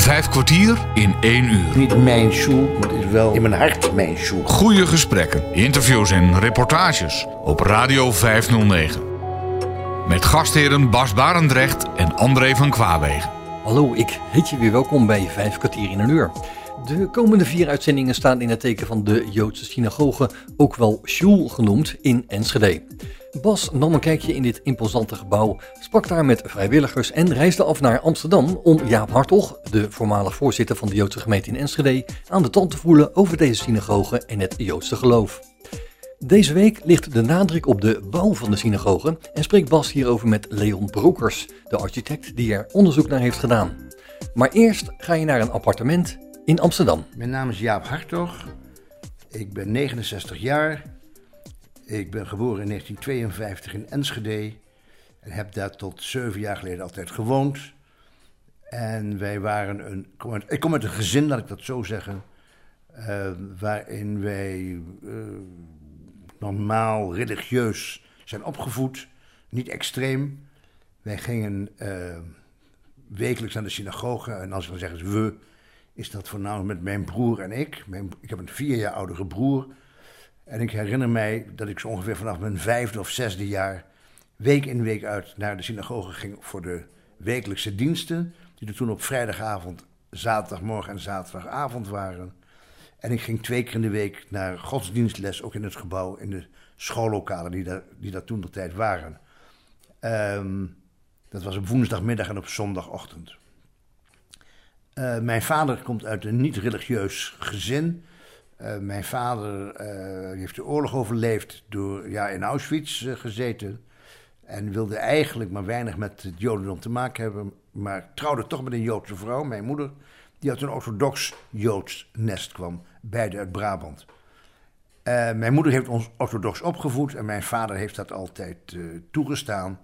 Vijf kwartier in één uur. Niet mijn shoe, maar het is wel in mijn hart mijn shoe. Goede gesprekken, interviews en reportages op Radio 509. Met gastheren Bas Barendrecht en André van Kwaabegen. Hallo, ik heet je weer welkom bij Vijf kwartier in een uur. De komende vier uitzendingen staan in het teken van de Joodse synagoge, ook wel Shul genoemd, in Enschede. Bas nam een kijkje in dit imposante gebouw, sprak daar met vrijwilligers en reisde af naar Amsterdam om Jaap Hartog, de voormalig voorzitter van de Joodse gemeente in Enschede, aan de tand te voelen over deze synagoge en het Joodse geloof. Deze week ligt de nadruk op de bouw van de synagoge en spreekt Bas hierover met Leon Brokers, de architect die er onderzoek naar heeft gedaan. Maar eerst ga je naar een appartement in Amsterdam. Mijn naam is Jaap Hartog. Ik ben 69 jaar. Ik ben geboren in 1952 in Enschede. En heb daar tot zeven jaar geleden altijd gewoond. En wij waren een. Ik kom uit een gezin, laat ik dat zo zeggen. Uh, waarin wij uh, normaal religieus zijn opgevoed. Niet extreem. Wij gingen uh, wekelijks naar de synagoge. En als we zeggen we, is dat voornamelijk met mijn broer en ik. Ik heb een vier jaar oudere broer. En ik herinner mij dat ik zo ongeveer vanaf mijn vijfde of zesde jaar week in week uit naar de synagoge ging voor de wekelijkse diensten. Die er toen op vrijdagavond, zaterdagmorgen en zaterdagavond waren. En ik ging twee keer in de week naar godsdienstles, ook in het gebouw, in de schoollokalen die daar, die daar toen de tijd waren. Um, dat was op woensdagmiddag en op zondagochtend. Uh, mijn vader komt uit een niet-religieus gezin. Uh, mijn vader uh, heeft de oorlog overleefd door ja, in Auschwitz gezeten. En wilde eigenlijk maar weinig met het Jodendom te maken hebben. Maar trouwde toch met een Joodse vrouw, mijn moeder. Die uit een orthodox Joods nest kwam, beide uit Brabant. mijn moeder heeft ons orthodox opgevoed en mijn vader heeft dat altijd toegestaan.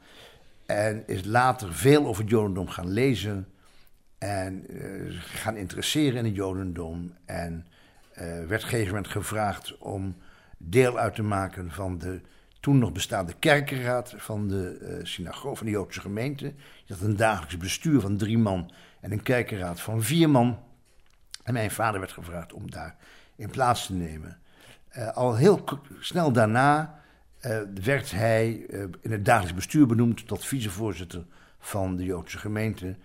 En is later veel over het Jodendom gaan lezen. En gaan interesseren in het Jodendom. En werd op een gegeven moment gevraagd om deel uit te maken van de toen nog bestaande kerkenraad van de uh, synagoge, van de Joodse gemeente. Je had een dagelijks bestuur van drie man en een kerkenraad van vier man. En mijn vader werd gevraagd om daar in plaats te nemen. Uh, al heel snel daarna werd hij in het dagelijks bestuur benoemd tot vicevoorzitter van de Joodse gemeente.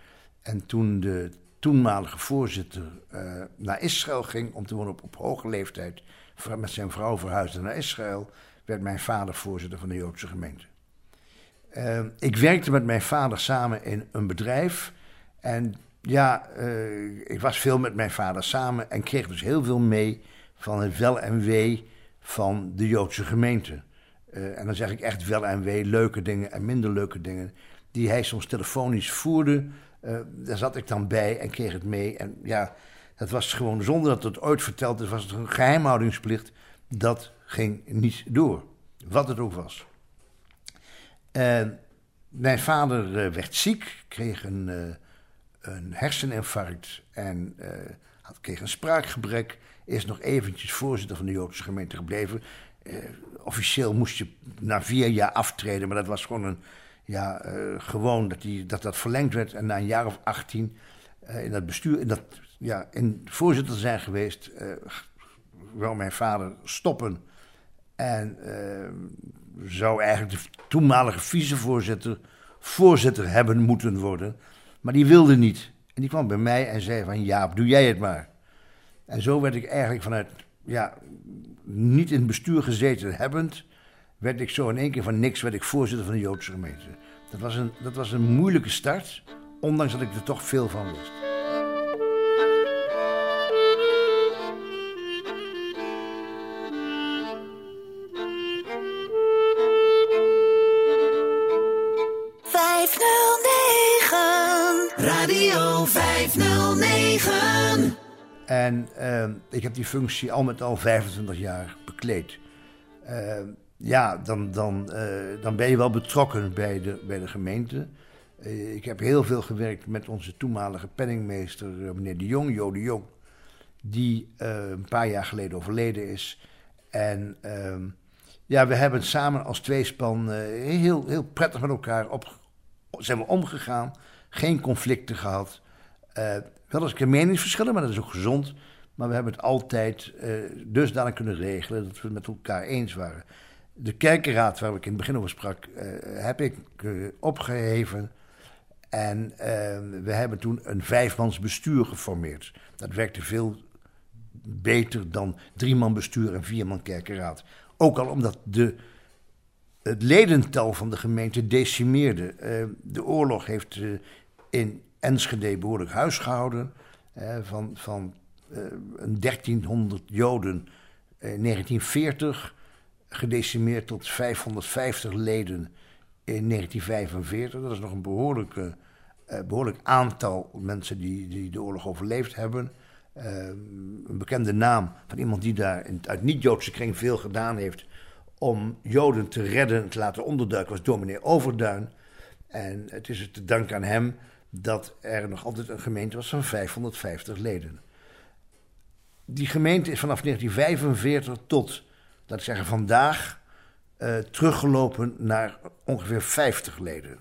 En toen de toenmalige voorzitter uh, naar Israël ging om te wonen op, hoge leeftijd, met zijn vrouw verhuisde naar Israël, werd mijn vader voorzitter van de Joodse gemeente. Uh, ik werkte met mijn vader samen in een bedrijf. En ja, uh, ik was veel met mijn vader samen en kreeg dus heel veel mee van het wel en wee van de Joodse gemeente. en dan zeg ik echt wel en wee, leuke dingen en minder leuke dingen, die hij soms telefonisch voerde uh, daar zat ik dan bij en kreeg het mee. En ja, dat was gewoon zonder dat het ooit verteld is, was het een geheimhoudingsplicht. Dat ging niet door, wat het ook was. Uh, mijn vader uh, werd ziek, kreeg een, een herseninfarct en had, kreeg een spraakgebrek. Is nog eventjes voorzitter van de Joodse gemeente gebleven. officieel moest je na vier jaar aftreden, maar dat was gewoon een ja, uh, gewoon dat, die, dat dat verlengd werd. En na een jaar of 18 uh, in dat bestuur, in dat, ja, in voorzitter zijn geweest, uh, wou mijn vader stoppen. En zou eigenlijk de toenmalige vicevoorzitter voorzitter hebben moeten worden. Maar die wilde niet. En die kwam bij mij en zei van Jaap, doe jij het maar. En zo werd ik eigenlijk vanuit, ja, niet in het bestuur gezeten hebbend werd ik zo in één keer van niks werd ik voorzitter van de Joodse gemeente. Dat was een, dat was een moeilijke start, ondanks dat ik er toch veel van wist. Radio 509. En uh, ik heb die functie al met al 25 jaar bekleed. Uh, ja, dan, dan, uh, dan ben je wel betrokken bij de, bij de gemeente. Uh, ik heb heel veel gewerkt met onze toenmalige penningmeester, uh, meneer De Jong, Jo De Jong, die een paar jaar geleden overleden is. En ehm, ja, we hebben samen als tweespan heel, heel prettig met elkaar op, zijn we omgegaan. Geen conflicten gehad. Wel eens een keer meningsverschillen, maar dat is ook gezond. Maar we hebben het altijd uh, dusdanig kunnen regelen dat we het met elkaar eens waren. De kerkenraad, waar ik in het begin over sprak, uh, heb ik opgeheven. En we hebben toen een vijfmans bestuur geformeerd. Dat werkte veel beter dan drie man bestuur en vier man kerkenraad. Ook al omdat de, het ledental van de gemeente decimeerde. de oorlog heeft in Enschede behoorlijk huis gehouden. van, van een 1300 Joden in 1940, gedecimeerd tot 550 leden in 1945. Dat is nog een behoorlijk, uh, behoorlijk aantal mensen die, die de oorlog overleefd hebben. een bekende naam van iemand die daar in, uit niet-Joodse kring veel gedaan heeft om Joden te redden en te laten onderduiken, was dominee Overduin. En het is te danken aan hem dat er nog altijd een gemeente was van 550 leden. Die gemeente is vanaf 1945 tot, laat ik zeggen, vandaag uh, teruggelopen naar ongeveer 50 leden.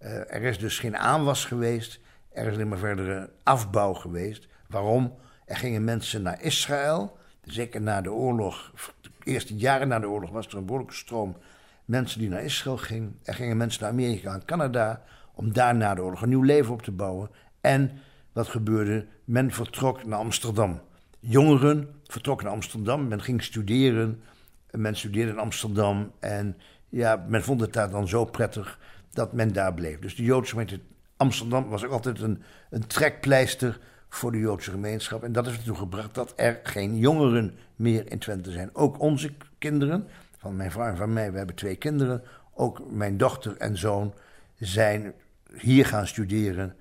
Uh, er is dus geen aanwas geweest, er is alleen maar verdere afbouw geweest. Waarom? Er gingen mensen naar Israël, zeker na de oorlog, de eerste jaren na de oorlog was er een behoorlijke stroom mensen die naar Israël gingen. Er gingen mensen naar Amerika en Canada om daar na de oorlog een nieuw leven op te bouwen. En wat gebeurde? Men vertrok naar Amsterdam. Jongeren vertrokken naar Amsterdam, men ging studeren. Men studeerde in Amsterdam en ja, men vond het daar dan zo prettig dat men daar bleef. Dus de Joodse gemeente Amsterdam was ook altijd een, een trekpleister voor de Joodse gemeenschap. En dat heeft ertoe gebracht dat er geen jongeren meer in Twente zijn. Ook onze kinderen, van mijn vrouw en van mij, we hebben twee kinderen. Ook mijn dochter en zoon zijn hier gaan studeren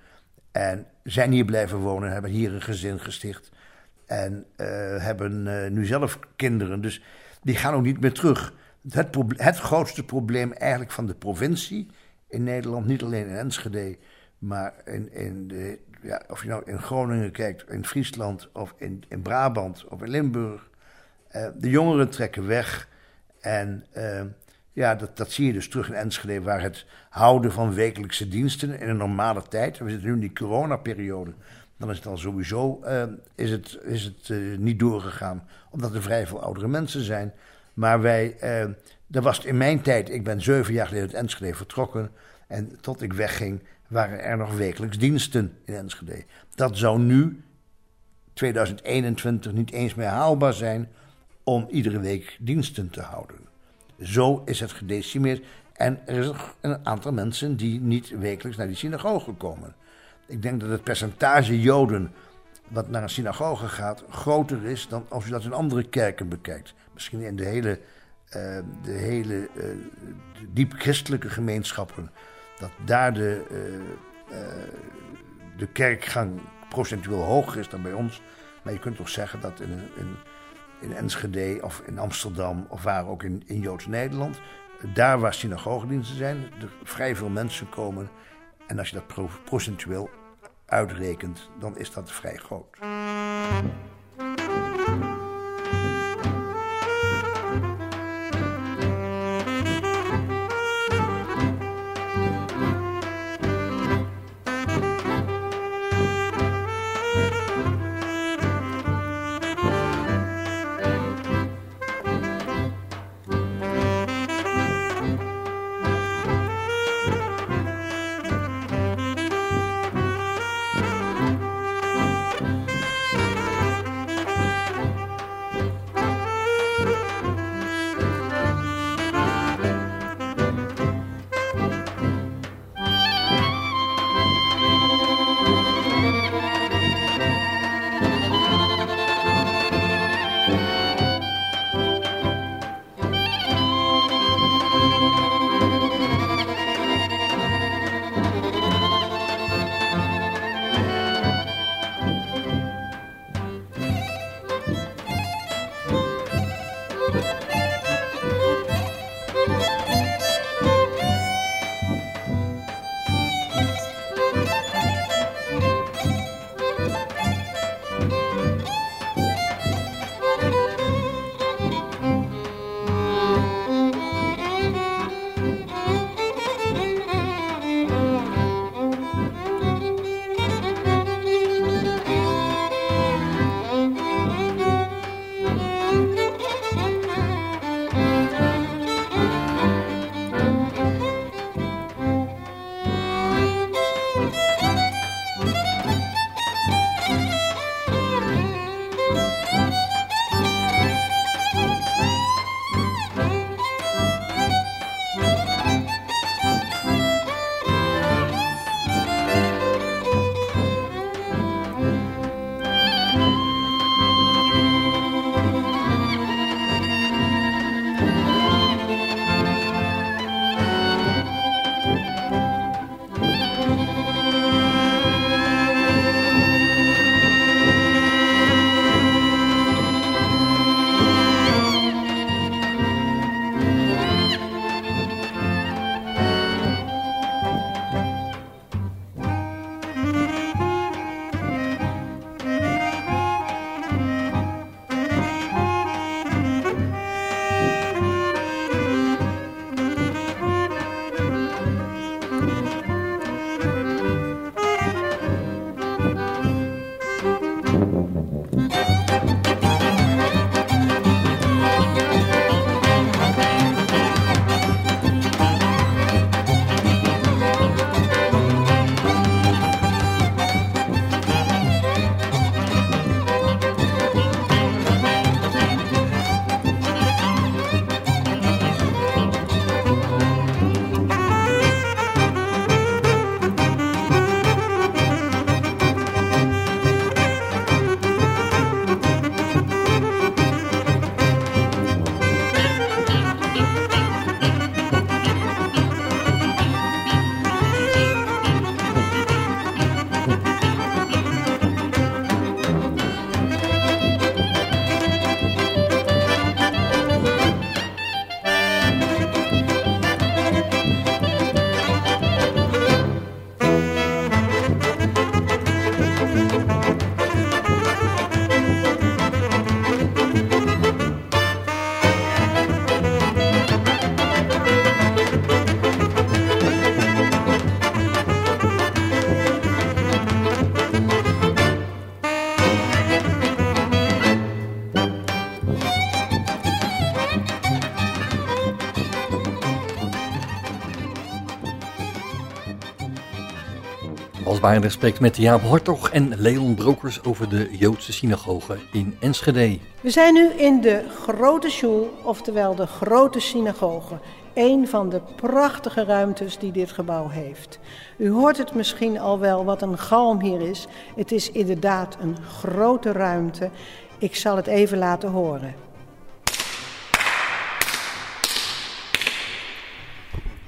en zijn hier blijven wonen, hebben hier een gezin gesticht en uh, hebben uh, nu zelf kinderen. Dus die gaan ook niet meer terug. Het, het, grootste probleem eigenlijk van de provincie in Nederland, niet alleen in Enschede, maar in, in de, ja, of je nou in Groningen kijkt, in Friesland of in, in Brabant of in Limburg. Uh, de jongeren trekken weg en ja, dat, dat zie je dus terug in Enschede, waar het houden van wekelijkse diensten in een normale tijd. We zitten nu in die coronaperiode. Dan is het al sowieso uh, is het, is het, uh, niet doorgegaan, omdat er vrij veel oudere mensen zijn. Maar wij, uh, was in mijn tijd, ik ben zeven jaar geleden uit Enschede vertrokken. En tot ik wegging, waren er nog wekelijks diensten in Enschede. Dat zou nu, 2021, niet eens meer haalbaar zijn om iedere week diensten te houden. Zo is het gedecimeerd. En er is een aantal mensen die niet wekelijks naar die synagoge komen. Ik denk dat het percentage Joden wat naar een synagoge gaat groter is dan als je dat in andere kerken bekijkt. Misschien in de hele, uh, de hele uh, diep christelijke gemeenschappen. Dat daar de, uh, de kerkgang procentueel hoger is dan bij ons. Maar je kunt toch zeggen dat in, in in Enschede of in Amsterdam of waar ook in, in Joods Nederland. Daar waar synagogediensten zijn, er vrij veel mensen komen. En als je dat procentueel uitrekent, dan is dat vrij groot. Barendrecht spreekt met Jaap Hartog en Leon Brokers over de Joodse synagoge in Enschede. We zijn nu in de Grote Sjoel, oftewel de Grote Synagoge. Een van de prachtige ruimtes die dit gebouw heeft. U hoort het misschien al wel wat een galm hier is. Het is inderdaad een grote ruimte. Ik zal het even laten horen.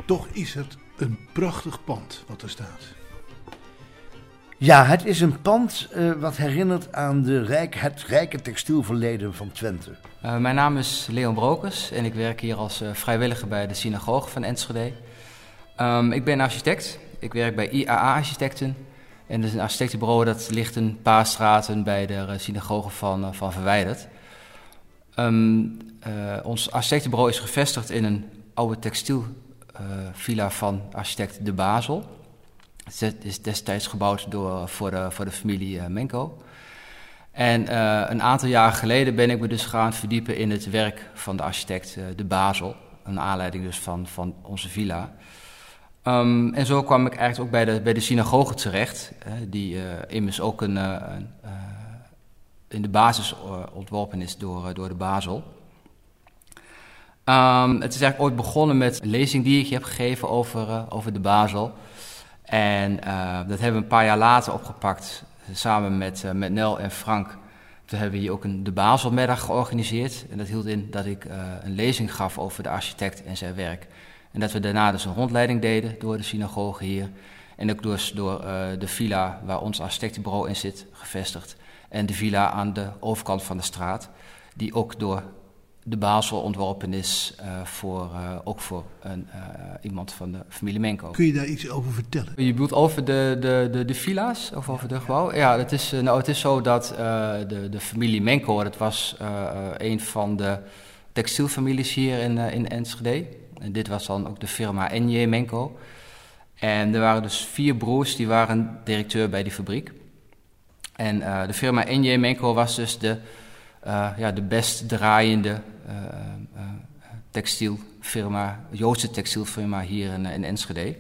Toch is het een prachtig pand wat er staat. Ja, het is een pand uh, wat herinnert aan de rijk, het rijke textielverleden van Twente. Uh, mijn naam is Leon Brokers en ik werk hier als uh, vrijwilliger bij de synagoge van Enschede. Um, ik ben architect. Ik werk bij IAA Architecten. En dat is een architectenbureau dat ligt een paar straten bij de synagoge van, van Verwijderd. Um, ons architectenbureau is gevestigd in een oude textielvilla van architect De Basel. Het is destijds gebouwd door, voor, de, voor de familie uh, Menko. En uh, een aantal jaar geleden ben ik me dus gaan verdiepen in het werk van de architect uh, De Basel. Een aanleiding dus van, van onze villa. Um, en zo kwam ik eigenlijk ook bij de, bij de synagoge terecht, die immers ook een, een in de basis ontworpen is door, door de Basel. Um, het is eigenlijk ooit begonnen met een lezing die ik heb gegeven over, over de Basel. En uh, dat hebben we een paar jaar later opgepakt, samen met, uh, met Nel en Frank. Toen hebben we hier ook een de Baselmiddag georganiseerd. En dat hield in dat ik uh, een lezing gaf over de architect en zijn werk. En dat we daarna dus een rondleiding deden door de synagoge hier. En ook dus door de villa waar ons architectenbureau in zit, gevestigd. En de villa aan de overkant van de straat, die ook door de Basel ontworpen is, uh, voor, uh, ook voor een, uh, iemand van de familie Menko. Kun je daar iets over vertellen? Je bedoelt over de, de, de, de villa's of over de gebouwen? Ja, het is, nou, het is zo dat de, de familie Menko, dat was een van de textielfamilies hier in, in Enschede. En dit was dan ook de firma NJ Menko. En er waren dus vier broers die waren directeur bij die fabriek. En de firma NJ Menko was dus de, ja, de best draaiende textielfirma, Joodse textielfirma hier in, in, Enschede.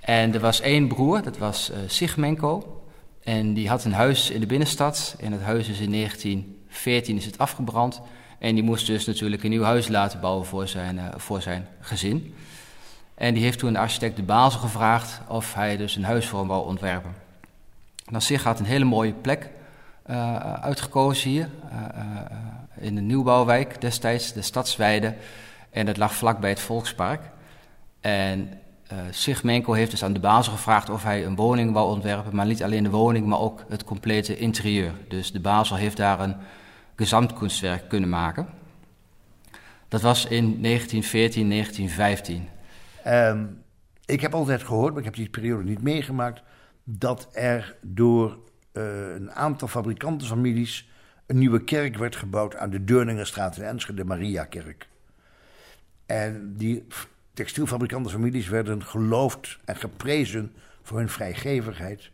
En er was één broer, dat was Sigmenko. En die had een huis in de binnenstad. En het huis is in 1914 is het afgebrand. En die moest dus natuurlijk een nieuw huis laten bouwen voor zijn, voor zijn gezin. En die heeft toen de architect de Basel gevraagd of hij dus een huis voor hem wou ontwerpen. Nou, Sig had een hele mooie plek uitgekozen hier in de nieuwbouwwijk destijds, de Stadsweide. En dat lag vlakbij het Volkspark. En uh, Sigmenko heeft dus aan de Basel gevraagd of hij een woning wou ontwerpen, maar niet alleen de woning, maar ook het complete interieur. Dus de Basel heeft daar een gezamtkunstwerk kunnen maken. Dat was in 1914, 1915. Um, ik heb altijd gehoord, maar ik heb die periode niet meegemaakt, dat er door uh, een aantal fabrikantenfamilies een nieuwe kerk werd gebouwd aan de Deurningenstraat in Enschede, de Mariakerk. En die textielfabrikantenfamilies werden geloofd en geprezen voor hun vrijgevigheid.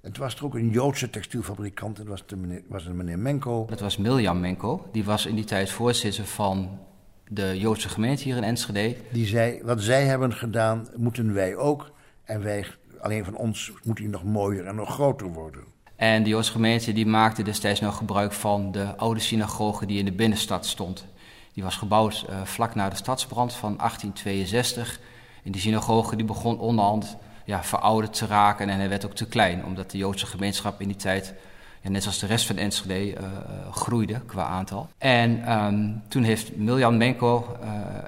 Toen was er ook een Joodse textielfabrikant, dat was, de meneer, was een meneer Menko. Dat was Miljan Menko, die was in die tijd voorzitter van de Joodse gemeente hier in Enschede. Die zei, wat zij hebben gedaan, moeten wij ook. En wij, alleen van ons, moet hij nog mooier en nog groter worden. En de Joodse gemeente die maakte destijds nog gebruik van de oude synagoge die in de binnenstad stond. Die was gebouwd uh, vlak na de stadsbrand van 1862. En die synagoge die begon onderhand ja, verouderd te raken en hij werd ook te klein. Omdat de Joodse gemeenschap in die tijd, net als de rest van Enschede, uh, groeide qua aantal. En um, toen heeft Miljan Menko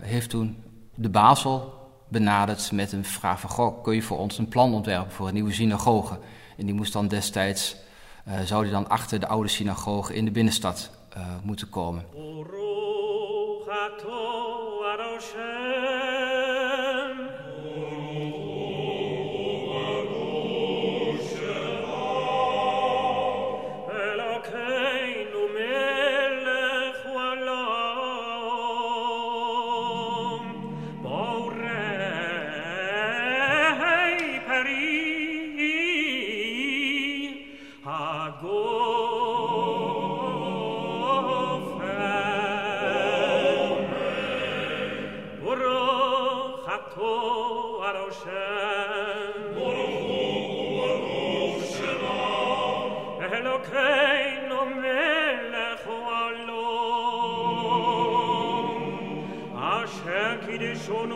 heeft toen de Basel benaderd met een vraag van... Kun je voor ons een plan ontwerpen voor een nieuwe synagoge? En die moest dan destijds, uh, zou die dan achter de oude synagoge in de binnenstad uh, moeten komen.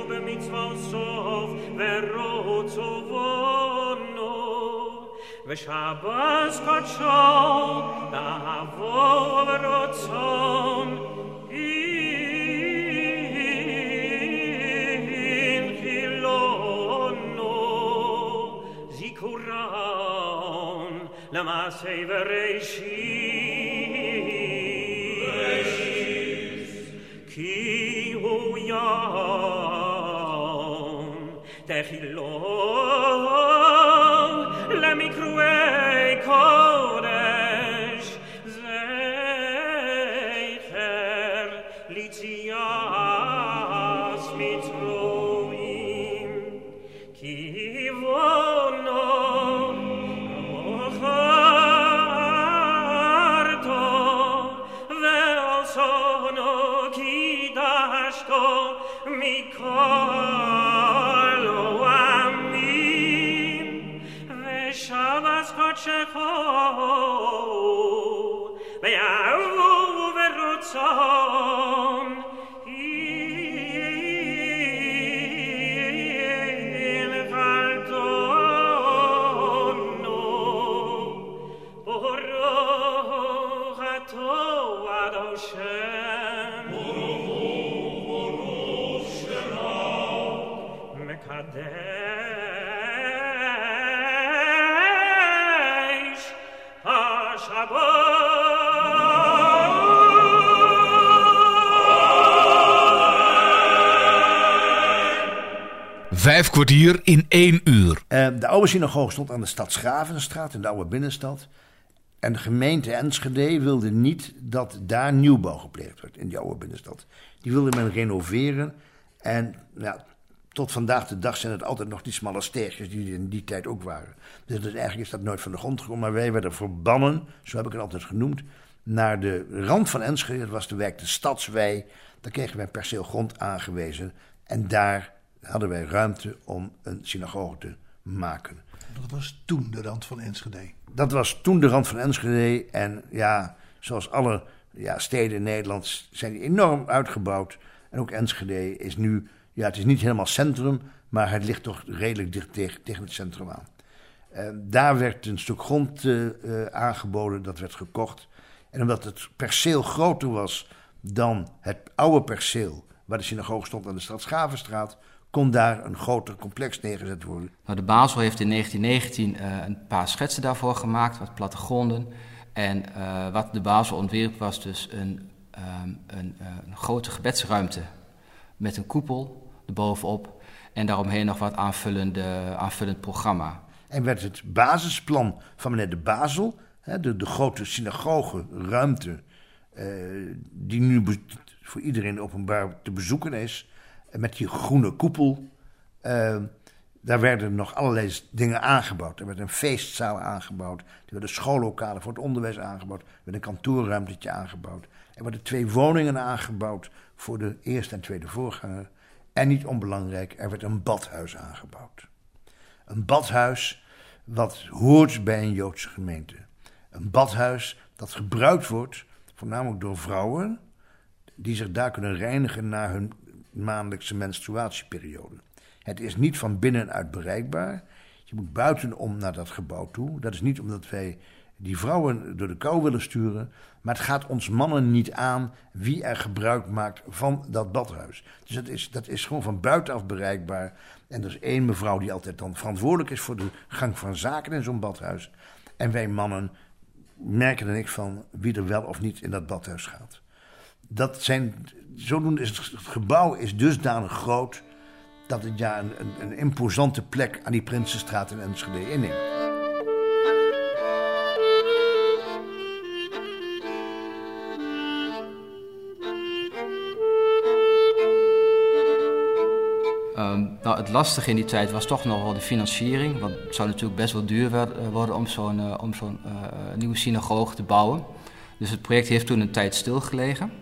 קידשונו במצווה סוף ורוצו בנו, ושבס קדשו באהבו ורצון, אין חילונו זיכורון למעשי בראשית. chi l'amic ruei code Oh. Vijf kwartier in één uur. Eh, de oude synagoge stond aan de stad Schavenstraat in de oude binnenstad. En de gemeente Enschede wilde niet dat daar nieuwbouw gepleegd werd in die oude binnenstad. Die wilde men renoveren. En ja, tot vandaag de dag zijn het altijd nog die smalle steegjes die in die tijd ook waren. Dus eigenlijk is dat nooit van de grond gekomen. Maar wij werden verbannen, zo heb ik het altijd genoemd, naar de rand van Enschede. Dat was de wijk de Stadswei. Daar kregen wij een perceel grond aangewezen. En daar hadden wij ruimte om een synagoge te maken. Dat was toen de rand van Enschede. Dat was toen de rand van Enschede. En ja, zoals alle ja, steden in Nederland zijn die enorm uitgebouwd. En ook Enschede is nu, ja, het is niet helemaal centrum, maar het ligt toch redelijk dicht tegen, tegen het centrum aan. Eh, daar werd een stuk grond eh, eh, aangeboden, dat werd gekocht. En omdat het perceel groter was dan het oude perceel waar de synagoge stond aan de stad Schavenstraat, kon daar een groter complex neergezet worden. Nou, de Basel heeft in 1919 eh, een paar schetsen daarvoor gemaakt, wat plattegronden. En eh, wat de Basel ontwierp was dus een, ehm, een, eh, een grote gebedsruimte met een koepel erbovenop. En daaromheen nog wat aanvullende, aanvullend programma. En werd het basisplan van meneer de Basel, hè, de, de grote synagoge ruimte, eh, die nu voor iedereen openbaar te bezoeken is, met die groene koepel, eh, daar werden nog allerlei dingen aangebouwd. Er werd een feestzaal aangebouwd, er werden schoollokalen voor het onderwijs aangebouwd, er werd een kantoorruimtetje aangebouwd. Er werden twee woningen aangebouwd voor de eerste en tweede voorganger. En niet onbelangrijk, er werd een badhuis aangebouwd. Een badhuis wat hoort bij een Joodse gemeente. Een badhuis dat gebruikt wordt, voornamelijk door vrouwen, die zich daar kunnen reinigen na hun maandelijkse menstruatieperiode. Het is niet van binnenuit bereikbaar. Je moet buitenom naar dat gebouw toe. Dat is niet omdat wij die vrouwen door de kou willen sturen, maar het gaat ons mannen niet aan wie er gebruik maakt van dat badhuis. Dus dat is, dat is gewoon van buitenaf bereikbaar. En er is één mevrouw die altijd dan verantwoordelijk is voor de gang van zaken in zo'n badhuis. En wij mannen merken er niks van wie er wel of niet in dat badhuis gaat. Dat zijn, zodoende is het, gebouw is dusdanig groot dat het ja een, een, imposante plek aan die Prinsenstraat in Enschede inneemt. Ehm, nou, het lastige in die tijd was toch nog wel de financiering. Want het zou natuurlijk best wel duur eh, worden om zo'n eh, om zo'n eh, nieuwe synagoge te bouwen. Dus het project heeft toen een tijd stilgelegen.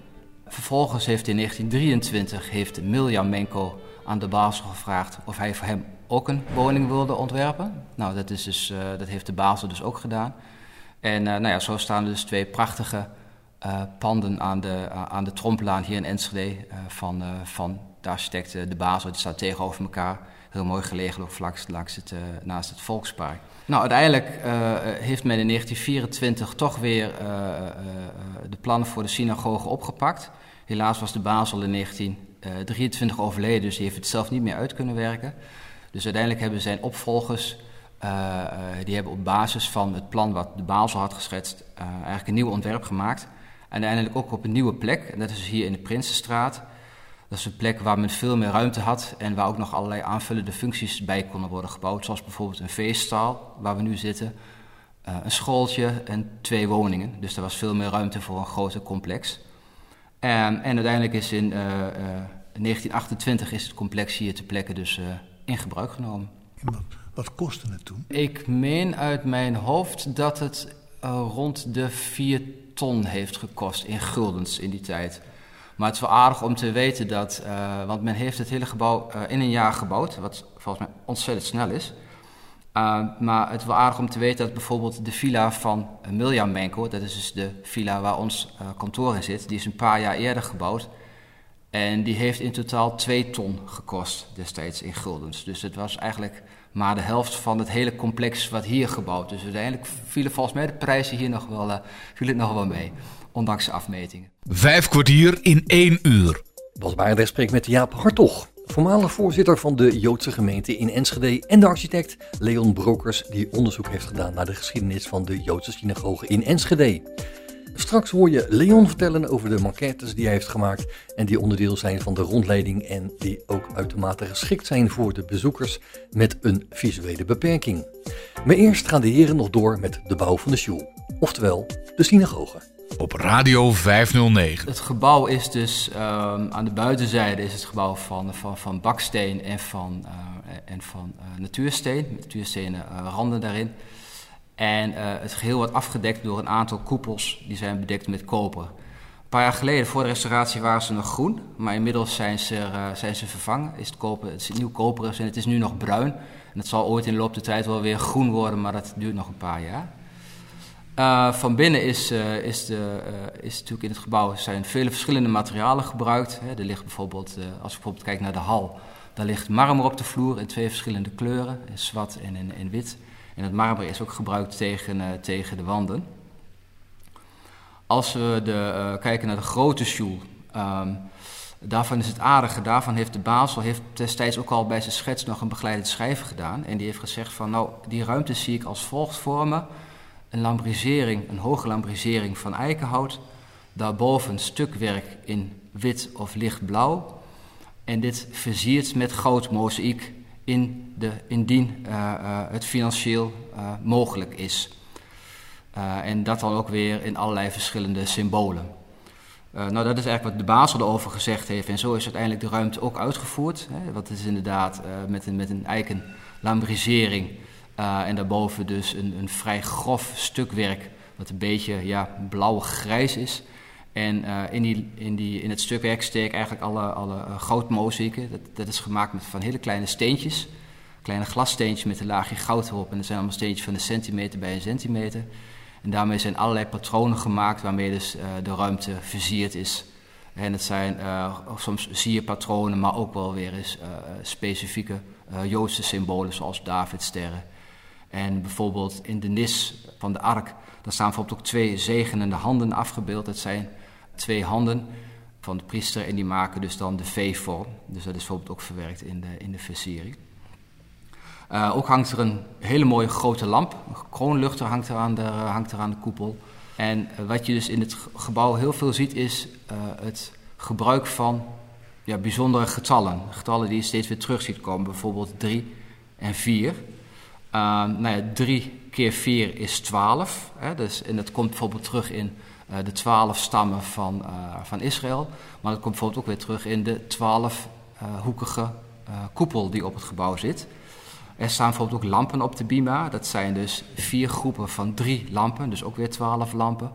Vervolgens heeft in 1923 heeft Miljan Menko aan de Basel gevraagd of hij voor hem ook een woning wilde ontwerpen. Nou, dat, is dus, eh, dat heeft de Basel dus ook gedaan. En nou ja, zo staan dus twee prachtige panden aan de, aan de Trompelaan hier in Enschede van, van de architect De Basel. Die staat tegenover elkaar. Heel mooi gelegen ook vlak langs het, naast het Volkspark. Nou, uiteindelijk heeft men in 1924 toch weer de plannen voor de synagoge opgepakt. Helaas was de Basel in 1923 overleden, dus die heeft het zelf niet meer uit kunnen werken. Dus uiteindelijk hebben zijn opvolgers, die hebben op basis van het plan wat de Basel had geschetst, eigenlijk een nieuw ontwerp gemaakt. En uiteindelijk ook op een nieuwe plek, dat is hier in de Prinsenstraat. Dat is een plek waar men veel meer ruimte had en waar ook nog allerlei aanvullende functies bij konden worden gebouwd. Zoals bijvoorbeeld een feestzaal, waar we nu zitten, een schooltje en twee woningen. Dus er was veel meer ruimte voor een groter complex. En, en uiteindelijk is in 1928 is het complex hier ter plekke dus in gebruik genomen. Wat, wat kostte het toen? Ik meen uit mijn hoofd dat het rond de 4 ton heeft gekost in guldens in die tijd. Maar het is wel aardig om te weten dat, uh, want men heeft het hele gebouw uh, in een jaar gebouwd, wat volgens mij ontzettend snel is. maar het is wel aardig om te weten dat bijvoorbeeld de villa van Mirjam Menko, dat is dus de villa waar ons kantoor in zit, die is een paar jaar eerder gebouwd. En die heeft in totaal 2 ton gekost destijds in guldens. Dus het was eigenlijk maar de helft van het hele complex wat hier gebouwd. Dus uiteindelijk vielen volgens mij de prijzen hier nog wel, uh, vielen nog wel mee, ondanks de afmetingen. Vijf kwartier in één uur. Bas Barendrecht spreekt met Jaap Hartog, voormalig voorzitter van de Joodse gemeente in Enschede en de architect Leon Brokers, die onderzoek heeft gedaan naar de geschiedenis van de Joodse synagoge in Enschede. Straks hoor je Leon vertellen over de maquettes die hij heeft gemaakt en die onderdeel zijn van de rondleiding en die ook uitermate geschikt zijn voor de bezoekers met een visuele beperking. Maar eerst gaan de heren nog door met de bouw van de shul, oftewel de synagoge. Op Radio 509. Het gebouw is dus um, aan de buitenzijde is het gebouw van, van, van baksteen en van, uh, en van uh, natuursteen, natuurstenen uh, randen daarin. En het geheel wordt afgedekt door een aantal koepels die zijn bedekt met koper. Een paar jaar geleden, voor de restauratie, waren ze nog groen. Maar inmiddels zijn ze, zijn ze vervangen. Is het, koper, het is nieuw koper en het is nu nog bruin. En het zal ooit in de loop der tijd wel weer groen worden, maar dat duurt nog een paar jaar. Uh, van binnen is, is, de, is natuurlijk in het gebouw zijn vele verschillende materialen gebruikt. Hè. Er ligt bijvoorbeeld, als je bijvoorbeeld kijkt naar de hal, daar ligt marmer op de vloer in twee verschillende kleuren, in zwart en in, in wit. En het marmer is ook gebruikt tegen, tegen de wanden. Als we de, kijken naar de grote sjoel, um, daarvan is het aardige. Daarvan heeft de Basel heeft destijds ook al bij zijn schets nog een begeleidend schrijven gedaan. En die heeft gezegd van nou, die ruimte zie ik als volgt vormen. Een lambrisering, een hoge lambrisering van eikenhout. Daarboven stukwerk in wit of lichtblauw. En dit versierd met goud mozaïek in de, indien uh, uh, het financieel uh, mogelijk is. en dat dan ook weer in allerlei verschillende symbolen. nou, dat is eigenlijk wat de Basel erover gezegd heeft. En zo is uiteindelijk de ruimte ook uitgevoerd. Hè, wat is inderdaad met, een, met een eiken lambrisering. en daarboven dus een, een vrij grof stukwerk, wat een beetje ja, blauw-grijs is. En uh, in, die, in, die, in het stukwerk steek eigenlijk alle, alle uh, goudmozaïeken. Dat, dat is gemaakt met van hele kleine steentjes. Kleine glassteentjes met een laagje goud erop. En dat zijn allemaal steentjes van een centimeter bij een centimeter. En daarmee zijn allerlei patronen gemaakt waarmee dus de ruimte versierd is. En het zijn soms sierpatronen, maar ook wel weer eens specifieke Joodse symbolen zoals Davidsterren. En bijvoorbeeld in de nis van de ark, daar staan bijvoorbeeld ook twee zegenende handen afgebeeld. Dat zijn twee handen van de priester en die maken dus dan de V-vorm. Dus dat is bijvoorbeeld ook verwerkt in de, in de versiering. Uh, ook hangt er een hele mooie grote lamp, een kroonluchter hangt er aan de, hangt er aan de koepel. En uh, wat je dus in het gebouw heel veel ziet is uh, het gebruik van ja, bijzondere getallen. Getallen die je steeds weer terug ziet komen, bijvoorbeeld 3 en 4. Nou ja, 3 keer 4 is 12. Hè, dus, en dat komt bijvoorbeeld terug in uh, de twaalf stammen van, uh, van Israël. Maar dat komt bijvoorbeeld ook weer terug in de twaalfhoekige uh, koepel die op het gebouw zit. Er staan bijvoorbeeld ook lampen op de bima. Dat zijn dus vier groepen van drie lampen, dus ook weer twaalf lampen.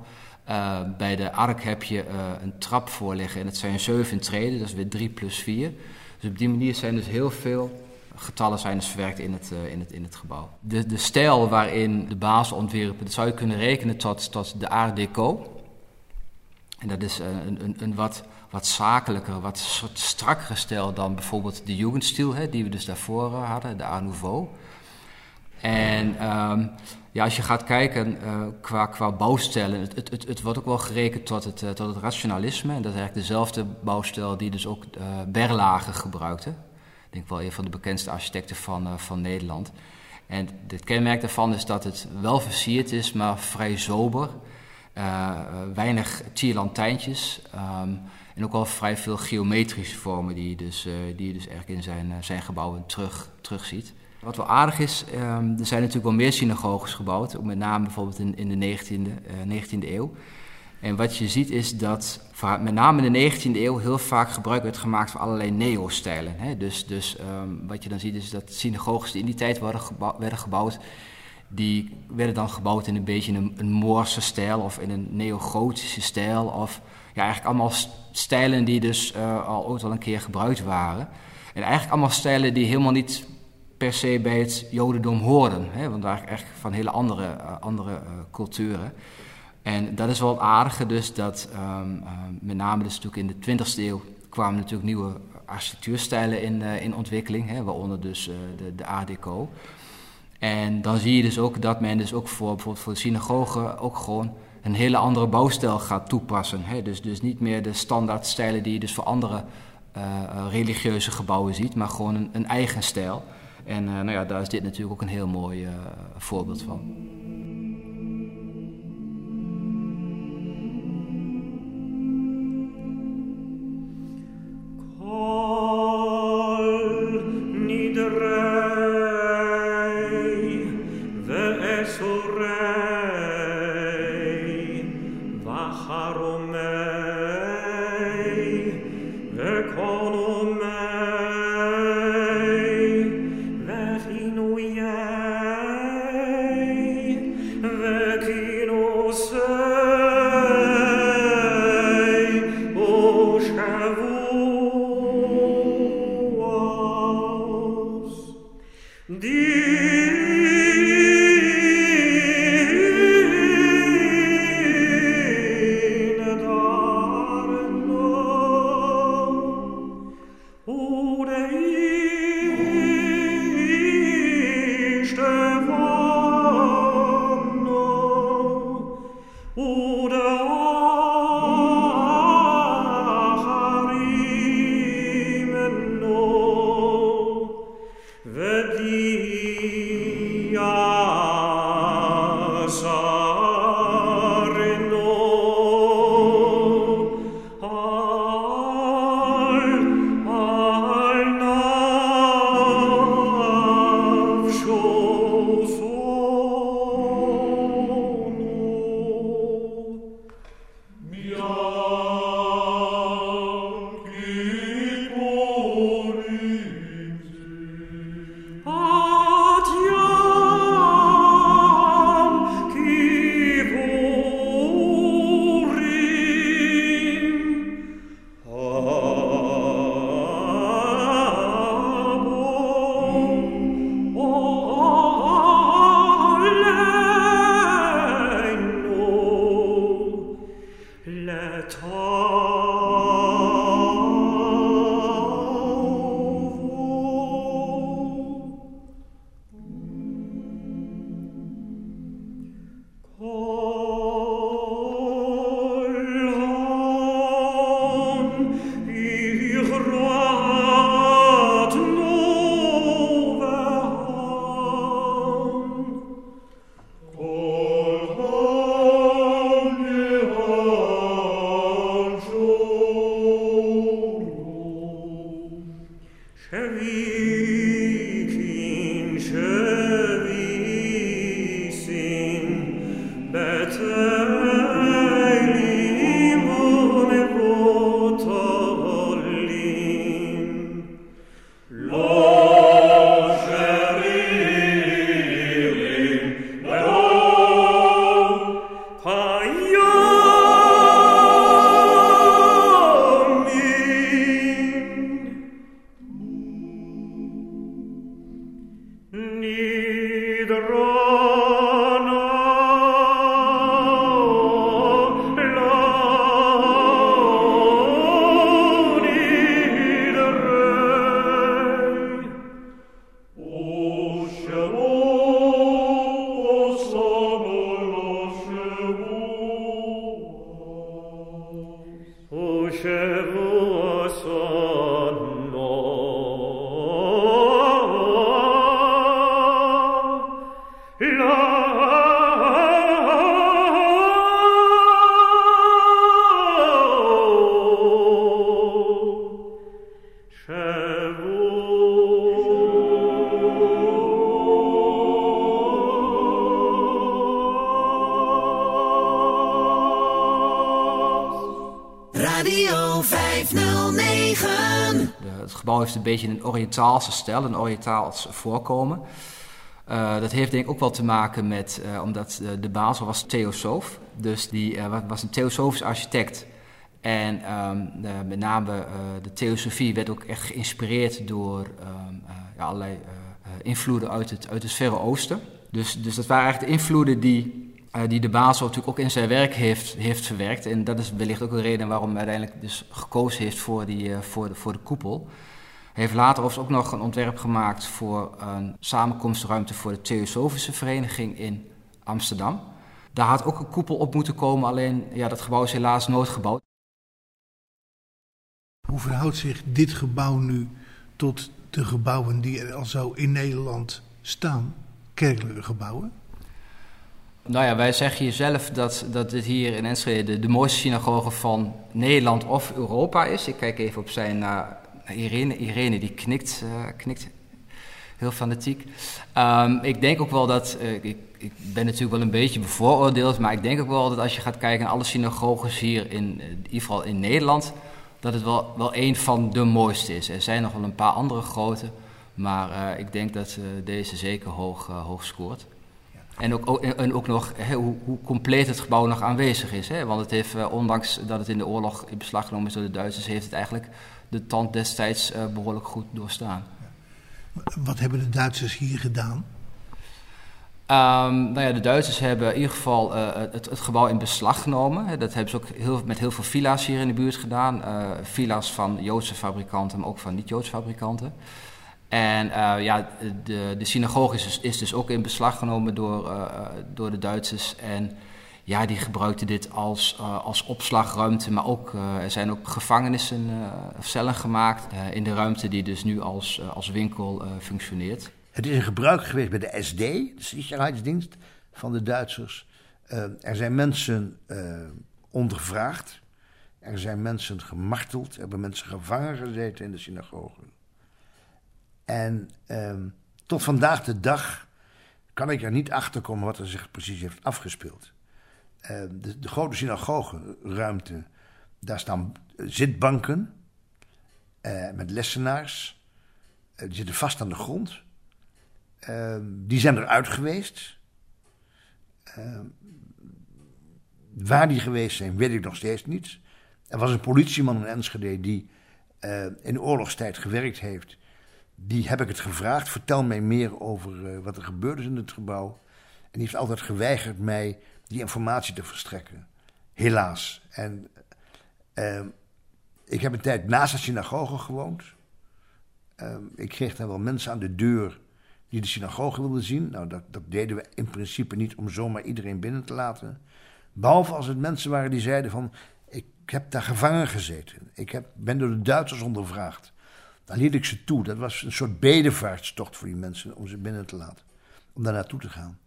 bij de ark heb je een trap voor liggen en het zijn zeven treden, dat is weer drie plus vier. Dus op die manier zijn dus heel veel getallen zijn dus verwerkt in het, in het, in het gebouw. De, de stijl waarin de basis ontwierpen, dat zou je kunnen rekenen tot, tot de Art Deco. En dat is een, een, een wat, wat zakelijker, wat strakkere stijl dan bijvoorbeeld de Jugendstil, hè, die we dus daarvoor hadden, de Art Nouveau. En um, ja, als je gaat kijken qua, qua bouwstijlen, het, het, het, het, wordt ook wel gerekend tot het, tot het rationalisme. En dat is eigenlijk dezelfde bouwstijl die dus ook uh, Berlage gebruikte. Ik denk wel een van de bekendste architecten van, van Nederland. En het kenmerk daarvan is dat het wel versierd is, maar vrij sober. weinig tierlantijntjes. Um, en ook wel vrij veel geometrische vormen die je dus, die je dus eigenlijk in zijn, zijn gebouwen terug, terug ziet. Wat wel aardig is, um, er zijn natuurlijk wel meer synagoges gebouwd, met name bijvoorbeeld in, in de 19e, uh, 19e eeuw. En wat je ziet is dat met name in de 19e eeuw heel vaak gebruik werd gemaakt van allerlei neo-stijlen. Dus, dus um, wat je dan ziet is dat synagoges die in die tijd werden, werden gebouwd die werden dan gebouwd in een beetje een, Moorse stijl of in een neogotische stijl. Of ja, eigenlijk allemaal stijlen die dus uh, al ooit al een keer gebruikt waren. En eigenlijk allemaal stijlen die helemaal niet per se bij het Jodendom horen. Hè, want daar echt van hele andere, uh, andere uh, culturen. En dat is wel het aardige dus, dat um, uh, met name dus in de 20e eeuw kwamen natuurlijk nieuwe architectuurstijlen in, in ontwikkeling, hè, waaronder dus de, de Deco. En dan zie je dus ook dat men dus ook voor bijvoorbeeld voor de synagogen ook gewoon een hele andere bouwstijl gaat toepassen. Hè. Dus, dus niet meer de standaard stijlen die je dus voor andere religieuze gebouwen ziet, maar gewoon een, een eigen stijl. En nou ja, daar is dit natuurlijk ook een heel mooi voorbeeld van. stelle heeft een beetje een Oriëntaalse stijl, een Oriëntaals voorkomen. Eh, dat heeft denk ik ook wel te maken met, eh, omdat eh, de baas was theosoof. Dus die wa- was een theosofisch architect. En ehm, de- met name de theosofie werd ook echt geïnspireerd door ehm, eh, ja, allerlei invloeden uit het, uit het Verre Oosten. Dus, dus dat waren eigenlijk de invloeden die, die de baas natuurlijk ook in zijn werk heeft, heeft verwerkt. En dat is wellicht ook een reden waarom hij uiteindelijk dus gekozen heeft voor, die, voor, de, voor de koepel. Heeft later overigens ook nog een ontwerp gemaakt voor een samenkomstruimte voor de Theosofische Vereniging in Amsterdam. Daar had ook een koepel op moeten komen, alleen ja, dat gebouw is helaas nooit gebouwd. Hoe verhoudt zich dit gebouw nu tot de gebouwen die er al zo in Nederland staan? Kerkelijke gebouwen? Nou ja, wij zeggen hier zelf dat, dat dit hier in Enschede de, de mooiste synagoge van Nederland of Europa is. Ik kijk even op zijn naar Irene. Irene die knikt, eh, knikt heel fanatiek. Ehm, ik denk ook wel dat, eh, ik, ik ben natuurlijk wel een beetje bevooroordeeld, maar ik denk ook wel dat als je gaat kijken naar alle synagoges hier, in, eh, in ieder geval in Nederland, dat het wel, wel een van de mooiste is. Er zijn nog wel een paar andere grote, maar ik denk dat deze zeker hoog, hoog scoort. En ook, ook- en ook nog hè, hoe, hoe compleet het gebouw nog aanwezig is. Hè? Want het heeft, ondanks dat het in de oorlog in beslag genomen is door de Duitsers, heeft het eigenlijk de tand destijds eh, behoorlijk goed doorstaan. Wat hebben de Duitsers hier gedaan? Ehm, nou ja, de Duitsers hebben in ieder geval eh, het, het gebouw in beslag genomen. Dat hebben ze ook heel, met heel veel villa's hier in de buurt gedaan. Eh, villa's van Joodse fabrikanten, maar ook van niet-Joodse fabrikanten. En ja, de, de synagoge is dus, is dus ook in beslag genomen door, door de Duitsers. En ja, die gebruikten dit als, eh, als opslagruimte, maar ook, eh, er zijn ook gevangenissen eh, of cellen gemaakt in de ruimte die dus nu als, als winkel functioneert. Het is in gebruik geweest bij de SD, de Sicherheidsdienst van de Duitsers. Er zijn mensen ondervraagd. Er zijn mensen gemarteld. Er hebben mensen gevangen gezeten in de synagoge. En ehm, tot vandaag de dag kan ik er niet achter komen wat er zich precies heeft afgespeeld. Eh, de, de grote synagogeruimte, daar staan zitbanken eh, met lessenaars. Eh, die zitten vast aan de grond. Ehm, die zijn eruit geweest. Ehm, waar die geweest zijn, weet ik nog steeds niet. Er was een politieman in Enschede die eh, in oorlogstijd gewerkt heeft. Die heb ik het gevraagd. Vertel mij meer over eh, wat er gebeurd is in het gebouw. En die heeft altijd geweigerd mij die informatie te verstrekken. Helaas. En ehm, ik heb een tijd naast de synagoge gewoond. Ehm, ik kreeg dan wel mensen aan de deur die de synagoge wilden zien. Nou, dat, dat deden we in principe niet om zomaar iedereen binnen te laten. Behalve als het mensen waren die zeiden van... ik heb daar gevangen gezeten. Ik heb, ben door de Duitsers ondervraagd. Dan liet ik ze toe. Dat was een soort bedevaartstocht voor die mensen om ze binnen te laten. Om daar naartoe te gaan.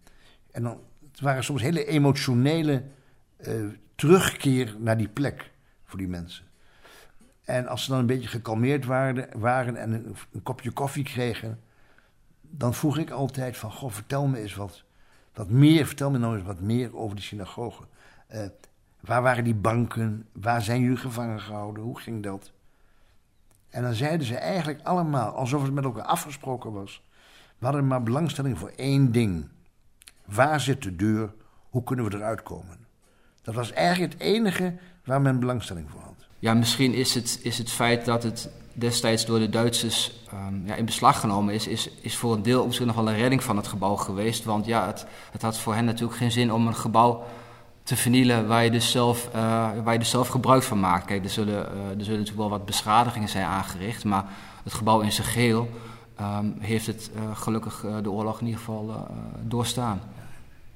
En dan, het waren soms hele emotionele eh, terugkeer naar die plek voor die mensen. En als ze dan een beetje gekalmeerd waren, waren en een, kopje koffie kregen, dan vroeg ik altijd van, goh, vertel me eens wat, wat meer, vertel me nou eens wat meer over die synagoge. Eh, waar waren die banken? Waar zijn jullie gevangen gehouden? Hoe ging dat? En dan zeiden ze eigenlijk allemaal, alsof het met elkaar afgesproken was, we hadden maar belangstelling voor één ding. Waar zit de deur? Hoe kunnen we eruit komen? Dat was eigenlijk het enige waar men belangstelling voor had. Ja, misschien is het, is het feit dat het destijds door de Duitsers ehm, ja, in beslag genomen is, is, is voor een deel misschien nog wel een redding van het gebouw geweest. Want ja, het, het had voor hen natuurlijk geen zin om een gebouw te vernielen waar je dus zelf, eh, waar je dus zelf gebruik van maakt. Kijk, er zullen, eh, er zullen natuurlijk wel wat beschadigingen zijn aangericht, maar het gebouw in zijn geheel ehm, heeft het eh, gelukkig de oorlog in ieder geval doorstaan.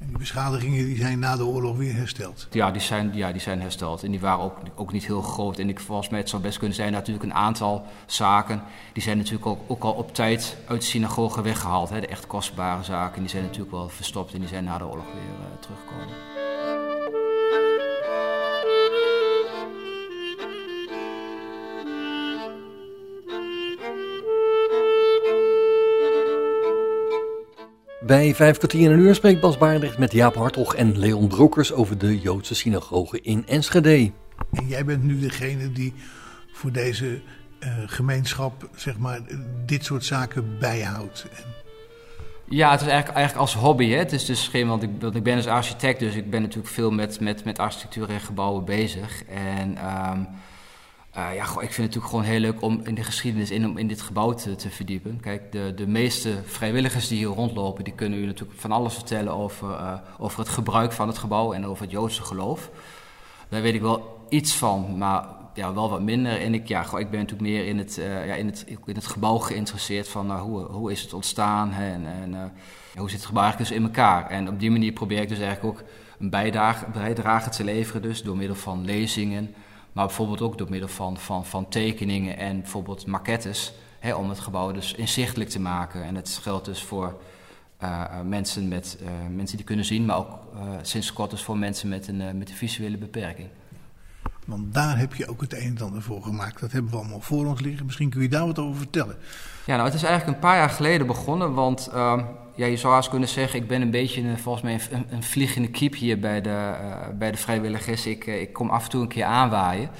En die beschadigingen die zijn na de oorlog weer hersteld. Ja, die zijn, ja, die zijn hersteld. En die waren ook, ook niet heel groot. En ik, volgens mij, het zou best kunnen zijn natuurlijk een aantal zaken. Die zijn natuurlijk ook, ook al op tijd uit de synagoge weggehaald. Hè. De echt kostbare zaken. Die zijn natuurlijk wel verstopt en die zijn na de oorlog weer uh, teruggekomen. Bij vijf kwartier in een uur spreekt Bas Baardrecht met Jaap Hartog en Leon Brokers over de Joodse synagoge in Enschede. En jij bent nu degene die voor deze uh, gemeenschap zeg maar, dit soort zaken bijhoudt. En... Ja, het is eigenlijk, eigenlijk als hobby. Hè? Het is dus geen, want ik, want ik ben dus architect, dus ik ben natuurlijk veel met, met, met architectuur en gebouwen bezig. En um, uh, ja, ik vind het natuurlijk gewoon heel leuk om in de geschiedenis in, om in dit gebouw te, verdiepen. Kijk, de, de meeste vrijwilligers die hier rondlopen, die kunnen u natuurlijk van alles vertellen over, uh, over het gebruik van het gebouw en over het Joodse geloof. Daar weet ik wel iets van, maar ja, wel wat minder. En ik, ja, goh, ik ben natuurlijk meer in het, uh, ja, in het, in het gebouw geïnteresseerd van hoe, hoe is het ontstaan hè, en, en hoe zit het gebouw eigenlijk dus in elkaar. En op die manier probeer ik dus eigenlijk ook een bijdrage, bijdrage te leveren, dus door middel van lezingen. Maar bijvoorbeeld ook door middel van, van, van tekeningen en bijvoorbeeld maquettes. Hè, om het gebouw dus inzichtelijk te maken. En het geldt dus voor uh, mensen, met, uh, mensen die kunnen zien, maar ook sinds kort dus voor mensen met een, met een visuele beperking. Want daar heb je ook het een en ander voor gemaakt. Dat hebben we allemaal voor ons liggen. Misschien kun je daar wat over vertellen. Ja, nou, het is eigenlijk een paar jaar geleden begonnen. Want uh, ja, je zou haast kunnen zeggen, ik ben een beetje een, volgens mij een, vliegende kiep hier bij de, uh, bij de vrijwilligers. Ik, uh, ik kom af en toe een keer aanwaaien.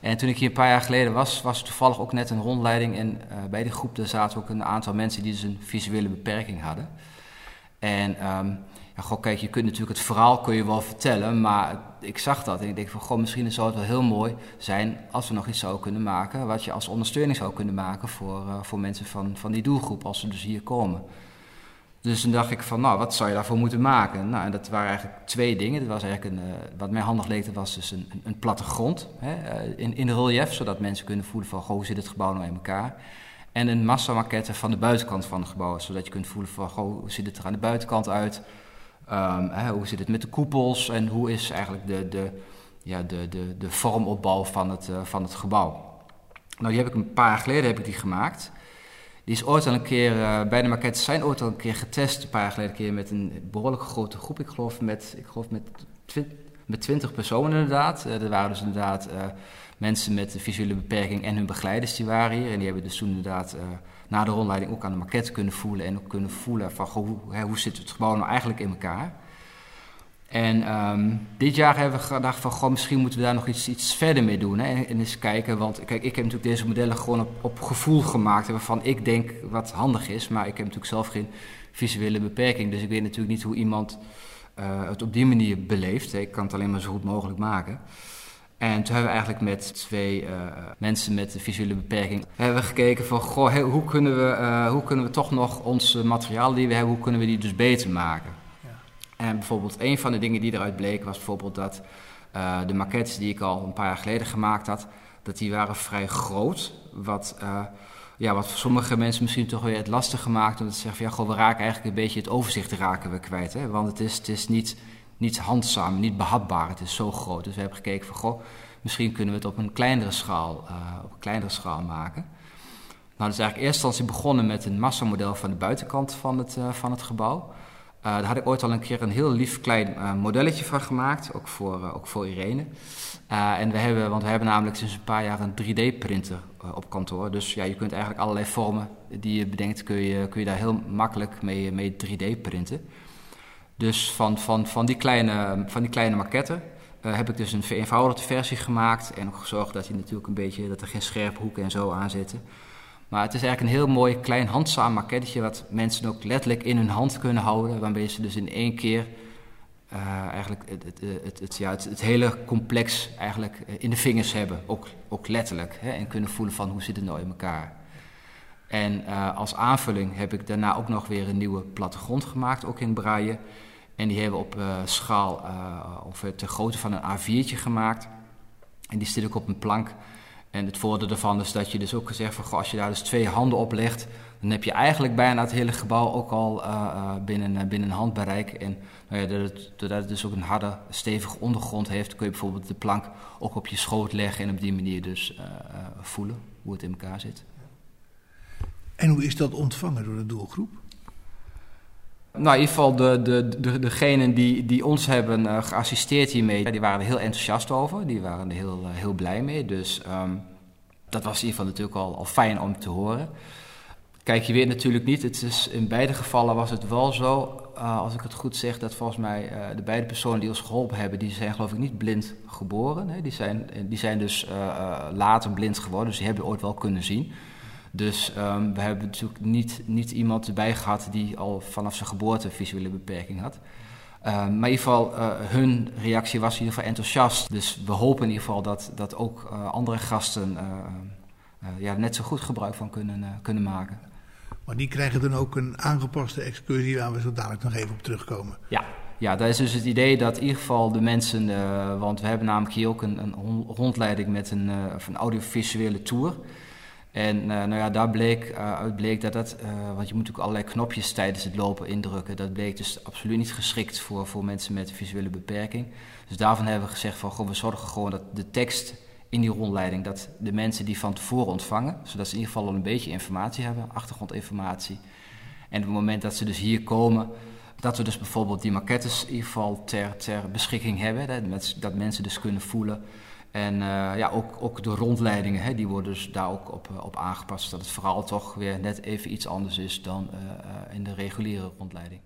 En toen ik hier een paar jaar geleden was, was er toevallig ook net een rondleiding. En bij die groep daar zaten ook een aantal mensen die dus een visuele beperking hadden. En um, goh, kijk, je kunt natuurlijk het verhaal kun je wel vertellen, maar ik zag dat en ik denk van, goh, misschien zou het wel heel mooi zijn als we nog iets zouden kunnen maken, wat je als ondersteuning zou kunnen maken voor, uh, voor mensen van, van die doelgroep, als ze dus hier komen. Dus toen dacht ik van, nou, wat zou je daarvoor moeten maken? Nou, en dat waren eigenlijk twee dingen. Dat was eigenlijk een, uh, wat mij handig leek, dat was dus een, een, plattegrond hè, uh, in, in relief, zodat mensen kunnen voelen van, goh, hoe zit het gebouw nou in elkaar? En een massamaquette van de buitenkant van het gebouw, zodat je kunt voelen van, goh, hoe ziet het er aan de buitenkant uit? Hè, hoe zit het met de koepels en hoe is eigenlijk de, de, ja, de, de, de vormopbouw van het, uh, van het gebouw. Nou, die heb ik een paar jaar geleden heb ik die gemaakt. Die is ooit al een keer, uh, beide maquettes zijn ooit al een keer getest, een paar jaar geleden keer met een behoorlijk grote groep. Ik geloof met, ik geloof met, met 20 personen inderdaad. Uh, er waren dus inderdaad mensen met een visuele beperking en hun begeleiders die waren hier. En die hebben dus toen inderdaad na de rondleiding ook aan de maquette kunnen voelen en ook kunnen voelen van hoe, hè, hoe zit het gebouw nou eigenlijk in elkaar. En um, dit jaar hebben we gedacht van goh, misschien moeten we daar nog iets, iets verder mee doen. Hè, en, en eens kijken, want kijk, ik heb natuurlijk deze modellen gewoon op, op gevoel gemaakt waarvan ik denk wat handig is. Maar ik heb natuurlijk zelf geen visuele beperking, dus ik weet natuurlijk niet hoe iemand uh, het op die manier beleeft. Ik kan het alleen maar zo goed mogelijk maken. En toen hebben we eigenlijk met twee uh, mensen met een visuele beperking hebben we gekeken van goh, hey, hoe, kunnen we, uh, hoe kunnen we toch nog ons materiaal die we hebben, hoe kunnen we die dus beter maken? Ja. En bijvoorbeeld een van de dingen die eruit bleek was bijvoorbeeld dat uh, de maquettes die ik al een paar jaar geleden gemaakt had, dat die waren vrij groot. Wat, ja, wat voor sommige mensen misschien toch weer het lastig gemaakt omdat ze zeggen van ja, goh, we raken eigenlijk een beetje het overzicht raken we kwijt. Hè? Want het is, het is niet niet handzaam, niet behapbaar. Het is zo groot. Dus we hebben gekeken van, goh, misschien kunnen we het op een kleinere schaal, uh, op een kleinere schaal maken. Nou, dus eigenlijk in eerste instantie begonnen met een massamodel van de buitenkant van het, uh, van het gebouw. Uh, daar had ik ooit al een keer een heel lief klein uh, modelletje van gemaakt, ook voor, ook voor Irene. en we hebben, want we hebben namelijk sinds een paar jaar een 3D-printer op kantoor. Dus ja, je kunt eigenlijk allerlei vormen die je bedenkt, kun je, kun je daar heel makkelijk mee, mee 3D-printen. Dus van, van, van, die, kleine, van die kleine maquetten uh, heb ik dus een vereenvoudigde versie gemaakt. En ook gezorgd dat, hij natuurlijk een beetje, dat er geen scherpe hoeken en zo aan zitten. Maar het is eigenlijk een heel mooi klein handzaam maquettetje... wat mensen ook letterlijk in hun hand kunnen houden. Waarmee ze dus in één keer uh, eigenlijk het, het, het, het, hele complex eigenlijk in de vingers hebben. Ook, ook letterlijk. Hè, en kunnen voelen van hoe zit het nou in elkaar. En als aanvulling heb ik daarna ook nog weer een nieuwe plattegrond gemaakt, ook in braille... En die hebben op uh, schaal uh, of ter grootte van een A4'tje gemaakt. En die stil ik op een plank. En het voordeel daarvan is dat je dus ook gezegd van, goh, als je daar dus twee handen op legt, dan heb je eigenlijk bijna het hele gebouw ook al uh, binnen, binnen handbereik. En nou ja, doordat het dus ook een harde, stevige ondergrond heeft, kun je bijvoorbeeld de plank ook op je schoot leggen en op die manier dus voelen hoe het in elkaar zit. En hoe is dat ontvangen door de doelgroep? Nou, in ieder geval de, de, de, degenen die, die ons hebben uh, geassisteerd hiermee, die waren er heel enthousiast over. Die waren er heel, uh, heel blij mee. Dus um, dat was in ieder geval natuurlijk al, al fijn om te horen. Kijk, je weet natuurlijk niet. Het is, in beide gevallen was het wel zo, uh, als ik het goed zeg, dat volgens mij de beide personen die ons geholpen hebben, die zijn geloof ik niet blind geboren. Hè? Die, zijn, die zijn dus later blind geworden, dus die hebben ooit wel kunnen zien. Dus um, we hebben natuurlijk niet, niet iemand erbij gehad die al vanaf zijn geboorte visuele beperking had. Um, maar in ieder geval, uh, hun reactie was in ieder geval enthousiast. Dus we hopen in ieder geval dat, dat ook uh, andere gasten uh, ja, net zo goed gebruik van kunnen, kunnen maken. Maar die krijgen dan ook een aangepaste excursie waar we zo dadelijk nog even op terugkomen. Ja, ja, dat is dus het idee dat in ieder geval de mensen, want we hebben namelijk hier ook een, een rondleiding met een, een audiovisuele tour. En uh, nou ja, daar bleek uit bleek dat dat, want je moet ook allerlei knopjes tijdens het lopen indrukken. Dat bleek dus absoluut niet geschikt voor, voor mensen met visuele beperking. Dus daarvan hebben we gezegd van, goh, we zorgen gewoon dat de tekst in die rondleiding, dat de mensen die van tevoren ontvangen, zodat ze in ieder geval al een beetje informatie hebben, achtergrondinformatie. En op het moment dat ze dus hier komen, dat we dus bijvoorbeeld die maquettes in ieder geval ter, ter beschikking hebben. Dat mensen dus kunnen voelen. En uh, ja, ook, ook de rondleidingen, hè, die worden dus daar ook op, op aangepast. Dat het vooral toch weer net even iets anders is dan uh, in de reguliere rondleiding.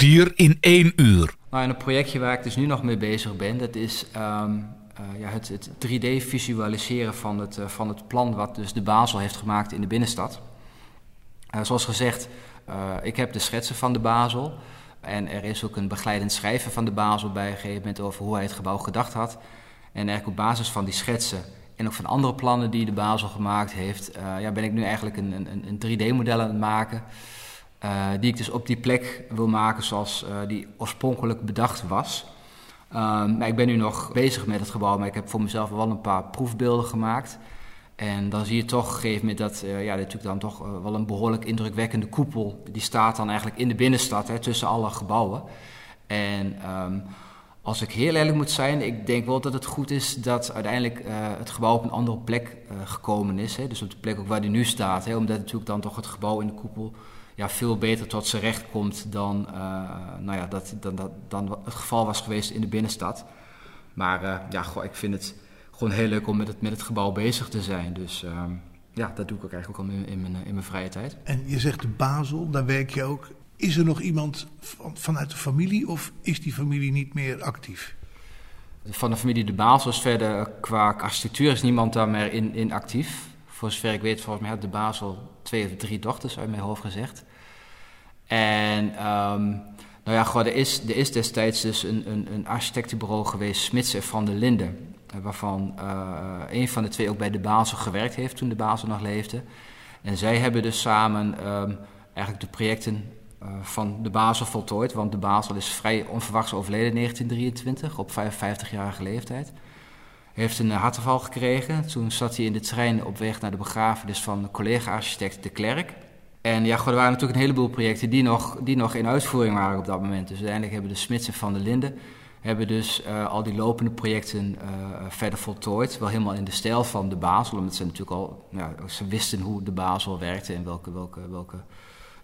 Kwartier in één uur. Nou, en een projectje waar ik dus nu nog mee bezig ben, dat is um, uh, ja, het, het 3D visualiseren van het, uh, van het plan wat dus de Basel heeft gemaakt in de binnenstad. Uh, zoals gezegd, ik heb de schetsen van de Basel. En er is ook een begeleidend schrijven van de Basel bij een gegeven moment over hoe hij het gebouw gedacht had. En eigenlijk op basis van die schetsen en ook van andere plannen die de Basel gemaakt heeft, ja, ben ik nu eigenlijk een, een, een 3D-model aan het maken. Uh, die ik dus op die plek wil maken zoals uh, die oorspronkelijk bedacht was. Um, maar ik ben nu nog bezig met het gebouw, maar ik heb voor mezelf wel een paar proefbeelden gemaakt. En dan zie je toch op een gegeven moment dat, uh, ja, natuurlijk dan toch wel een behoorlijk indrukwekkende koepel, die staat dan eigenlijk in de binnenstad, hè, tussen alle gebouwen. En ehm, als ik heel eerlijk moet zijn, ik denk wel dat het goed is dat uiteindelijk eh, het gebouw op een andere plek eh, gekomen is. Hè? Dus op de plek ook waar die nu staat. Hè? Omdat natuurlijk dan toch het gebouw in de koepel ja, veel beter tot zijn recht komt dan, uh, nou ja, dat, dan, dat, dan het geval was geweest in de binnenstad. Maar ja, goh, ik vind het gewoon heel leuk om met het, met het gebouw bezig te zijn. Dus ehm, ja, dat doe ik ook eigenlijk ook al in, in, mijn, in mijn vrije tijd. En je zegt de Basel, daar werk je ook. Is er nog iemand van, vanuit de familie of is die familie niet meer actief? Van de familie De Basel is verder qua architectuur is niemand daar meer in, in actief. Voor zover ik weet, volgens mij had De Basel twee of drie dochters uit mijn hoofd gezegd. En um, nou ja, goh, er, is, er is destijds dus een, een, een architectenbureau geweest, Smits en Van der Linden. Waarvan uh, een van de twee ook bij De Basel gewerkt heeft toen De Basel nog leefde. En zij hebben dus samen um, eigenlijk de projecten uh, van de Basel voltooid. Want de Basel is vrij onverwachts overleden in 1923 op 55-jarige leeftijd. Hij heeft een hartaanval gekregen. Toen zat hij in de trein op weg naar de begrafenis van collega-architect De Klerk. En ja, er waren natuurlijk een heleboel projecten die nog, die nog in uitvoering waren op dat moment. Dus uiteindelijk hebben de Smitsen van de Linden hebben dus uh, al die lopende projecten uh, verder voltooid. Wel helemaal in de stijl van de Basel, omdat ze natuurlijk al, ja, ze wisten hoe de Basel werkte en welke, welke, welke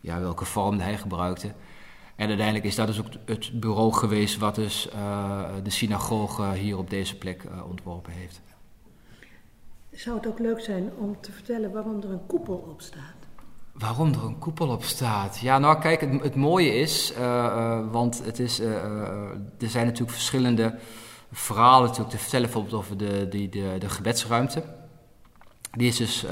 ja, welke vorm hij gebruikte. En uiteindelijk is dat dus ook het bureau geweest wat dus uh, de synagoge hier op deze plek ontworpen heeft. Zou het ook leuk zijn om te vertellen waarom er een koepel op staat? Waarom er een koepel op staat? Ja, nou kijk, het, het mooie is, uh, want het is, er zijn natuurlijk verschillende verhalen natuurlijk te vertellen, bijvoorbeeld over de, die, de, de gebedsruimte. Die is dus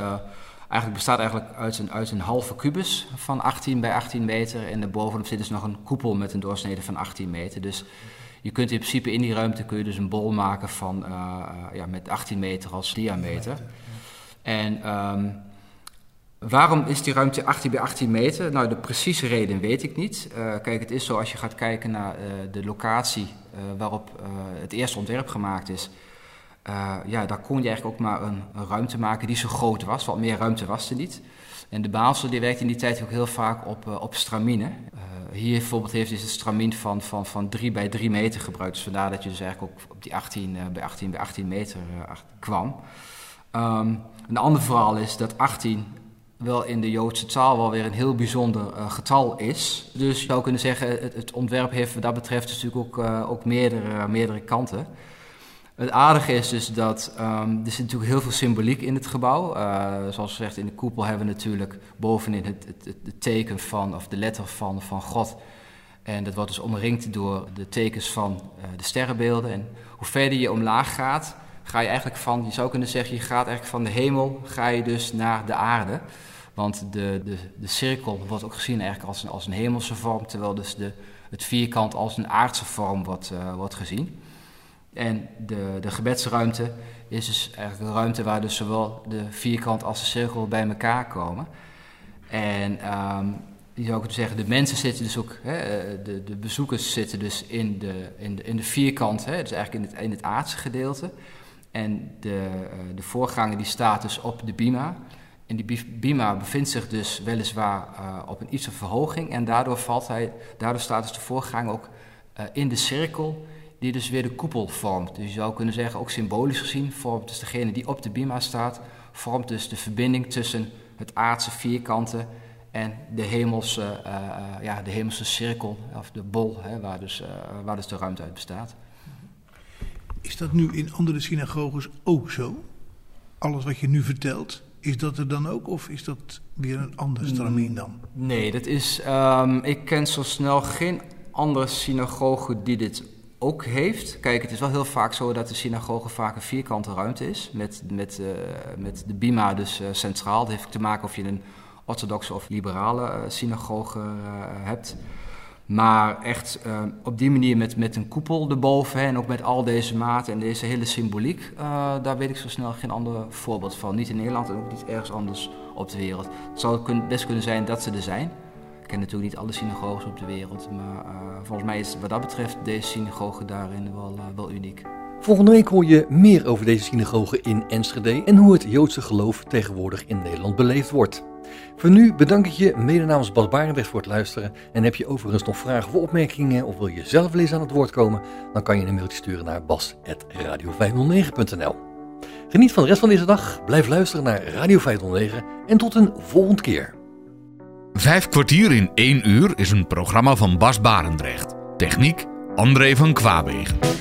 eigenlijk bestaat eigenlijk uit een, uit een halve kubus van 18 bij 18 meter. En daarbovenop zit dus nog een koepel met een doorsnede van 18 meter. Dus je kunt in principe in die ruimte kun je dus een bol maken van, ja, met 18 meter als diameter. En um, waarom is die ruimte 18 bij 18 meter? Nou, de precieze reden weet ik niet. Uh, kijk, het is zo als je gaat kijken naar de locatie waarop het eerste ontwerp gemaakt is ja, daar kon je eigenlijk ook maar een, ruimte maken die zo groot was. Want meer ruimte was er niet. En de Basel die werkte in die tijd ook heel vaak op, op stramine. Hier bijvoorbeeld heeft hij een stramin van, van, van 3 bij 3 meter gebruikt. Dus vandaar dat je dus eigenlijk ook op die 18 bij 18 bij 18 meter kwam. Um, een ander verhaal is dat 18 wel in de Joodse taal wel weer een heel bijzonder getal is. Dus je zou kunnen zeggen, het, ontwerp heeft wat dat betreft natuurlijk ook, ook meerdere, meerdere kanten. Het aardige is dus dat um, er zit natuurlijk heel veel symboliek in het gebouw. Uh, zoals gezegd, in de koepel hebben we natuurlijk bovenin het, het, teken van, of de letter van, van God. En dat wordt dus omringd door de tekens van de sterrenbeelden. En hoe verder je omlaag gaat, ga je eigenlijk van, je zou kunnen zeggen, je gaat eigenlijk van de hemel, ga je dus naar de aarde. Want de, de, de cirkel wordt ook gezien eigenlijk als een, als een hemelse vorm, terwijl dus de, het vierkant als een aardse vorm wordt, uh, wordt gezien. En de, de gebedsruimte is dus eigenlijk een ruimte waar dus zowel de vierkant als de cirkel bij elkaar komen. En um, je zou kunnen zeggen, de mensen zitten dus ook, hè, de, de bezoekers zitten dus in de, in de, in de vierkant, hè, dus eigenlijk in het, in het aardse gedeelte. En de, de voorganger die staat dus op de bima. En die bima bevindt zich dus weliswaar uh, op een iets verhoging. En daardoor, valt hij, daardoor staat dus de voorganger ook uh, in de cirkel die dus weer de koepel vormt. Dus je zou kunnen zeggen, ook symbolisch gezien, vormt dus degene die op de bima staat, vormt dus de verbinding tussen het aardse vierkante en de hemelse, ja, de hemelse cirkel, of de bol, hè, waar, dus, waar dus de ruimte uit bestaat. Is dat nu in andere synagoges ook zo? Alles wat je nu vertelt, is dat er dan ook, of is dat weer een ander stramien dan? Nee, dat is, um, ik ken zo snel geen andere synagoge die dit ook heeft. Kijk, het is wel heel vaak zo dat de synagoge vaak een vierkante ruimte is. Met, met, uh, met de bima dus uh, centraal. Dat heeft te maken of je een orthodoxe of liberale uh, synagoge hebt. Maar echt op die manier met, met een koepel erboven hè, en ook met al deze maten en deze hele symboliek, daar weet ik zo snel geen ander voorbeeld van. Niet in Nederland en ook niet ergens anders op de wereld. Het zou best kunnen zijn dat ze er zijn. Ik ken natuurlijk niet alle synagoges op de wereld, maar uh, volgens mij is wat dat betreft deze synagoge daarin wel, wel uniek. Volgende week hoor je meer over deze synagoge in Enschede en hoe het Joodse geloof tegenwoordig in Nederland beleefd wordt. Voor nu bedank ik je mede namens Bas Barendrecht voor het luisteren. En heb je overigens nog vragen of opmerkingen of wil je zelf wel eens aan het woord komen, dan kan je een mailtje sturen naar bas.radio509.nl. Geniet van de rest van deze dag, blijf luisteren naar Radio 509 en tot een volgende keer. Vijf kwartier in één uur is een programma van Bas Barendrecht. Techniek André van Kwaabegen.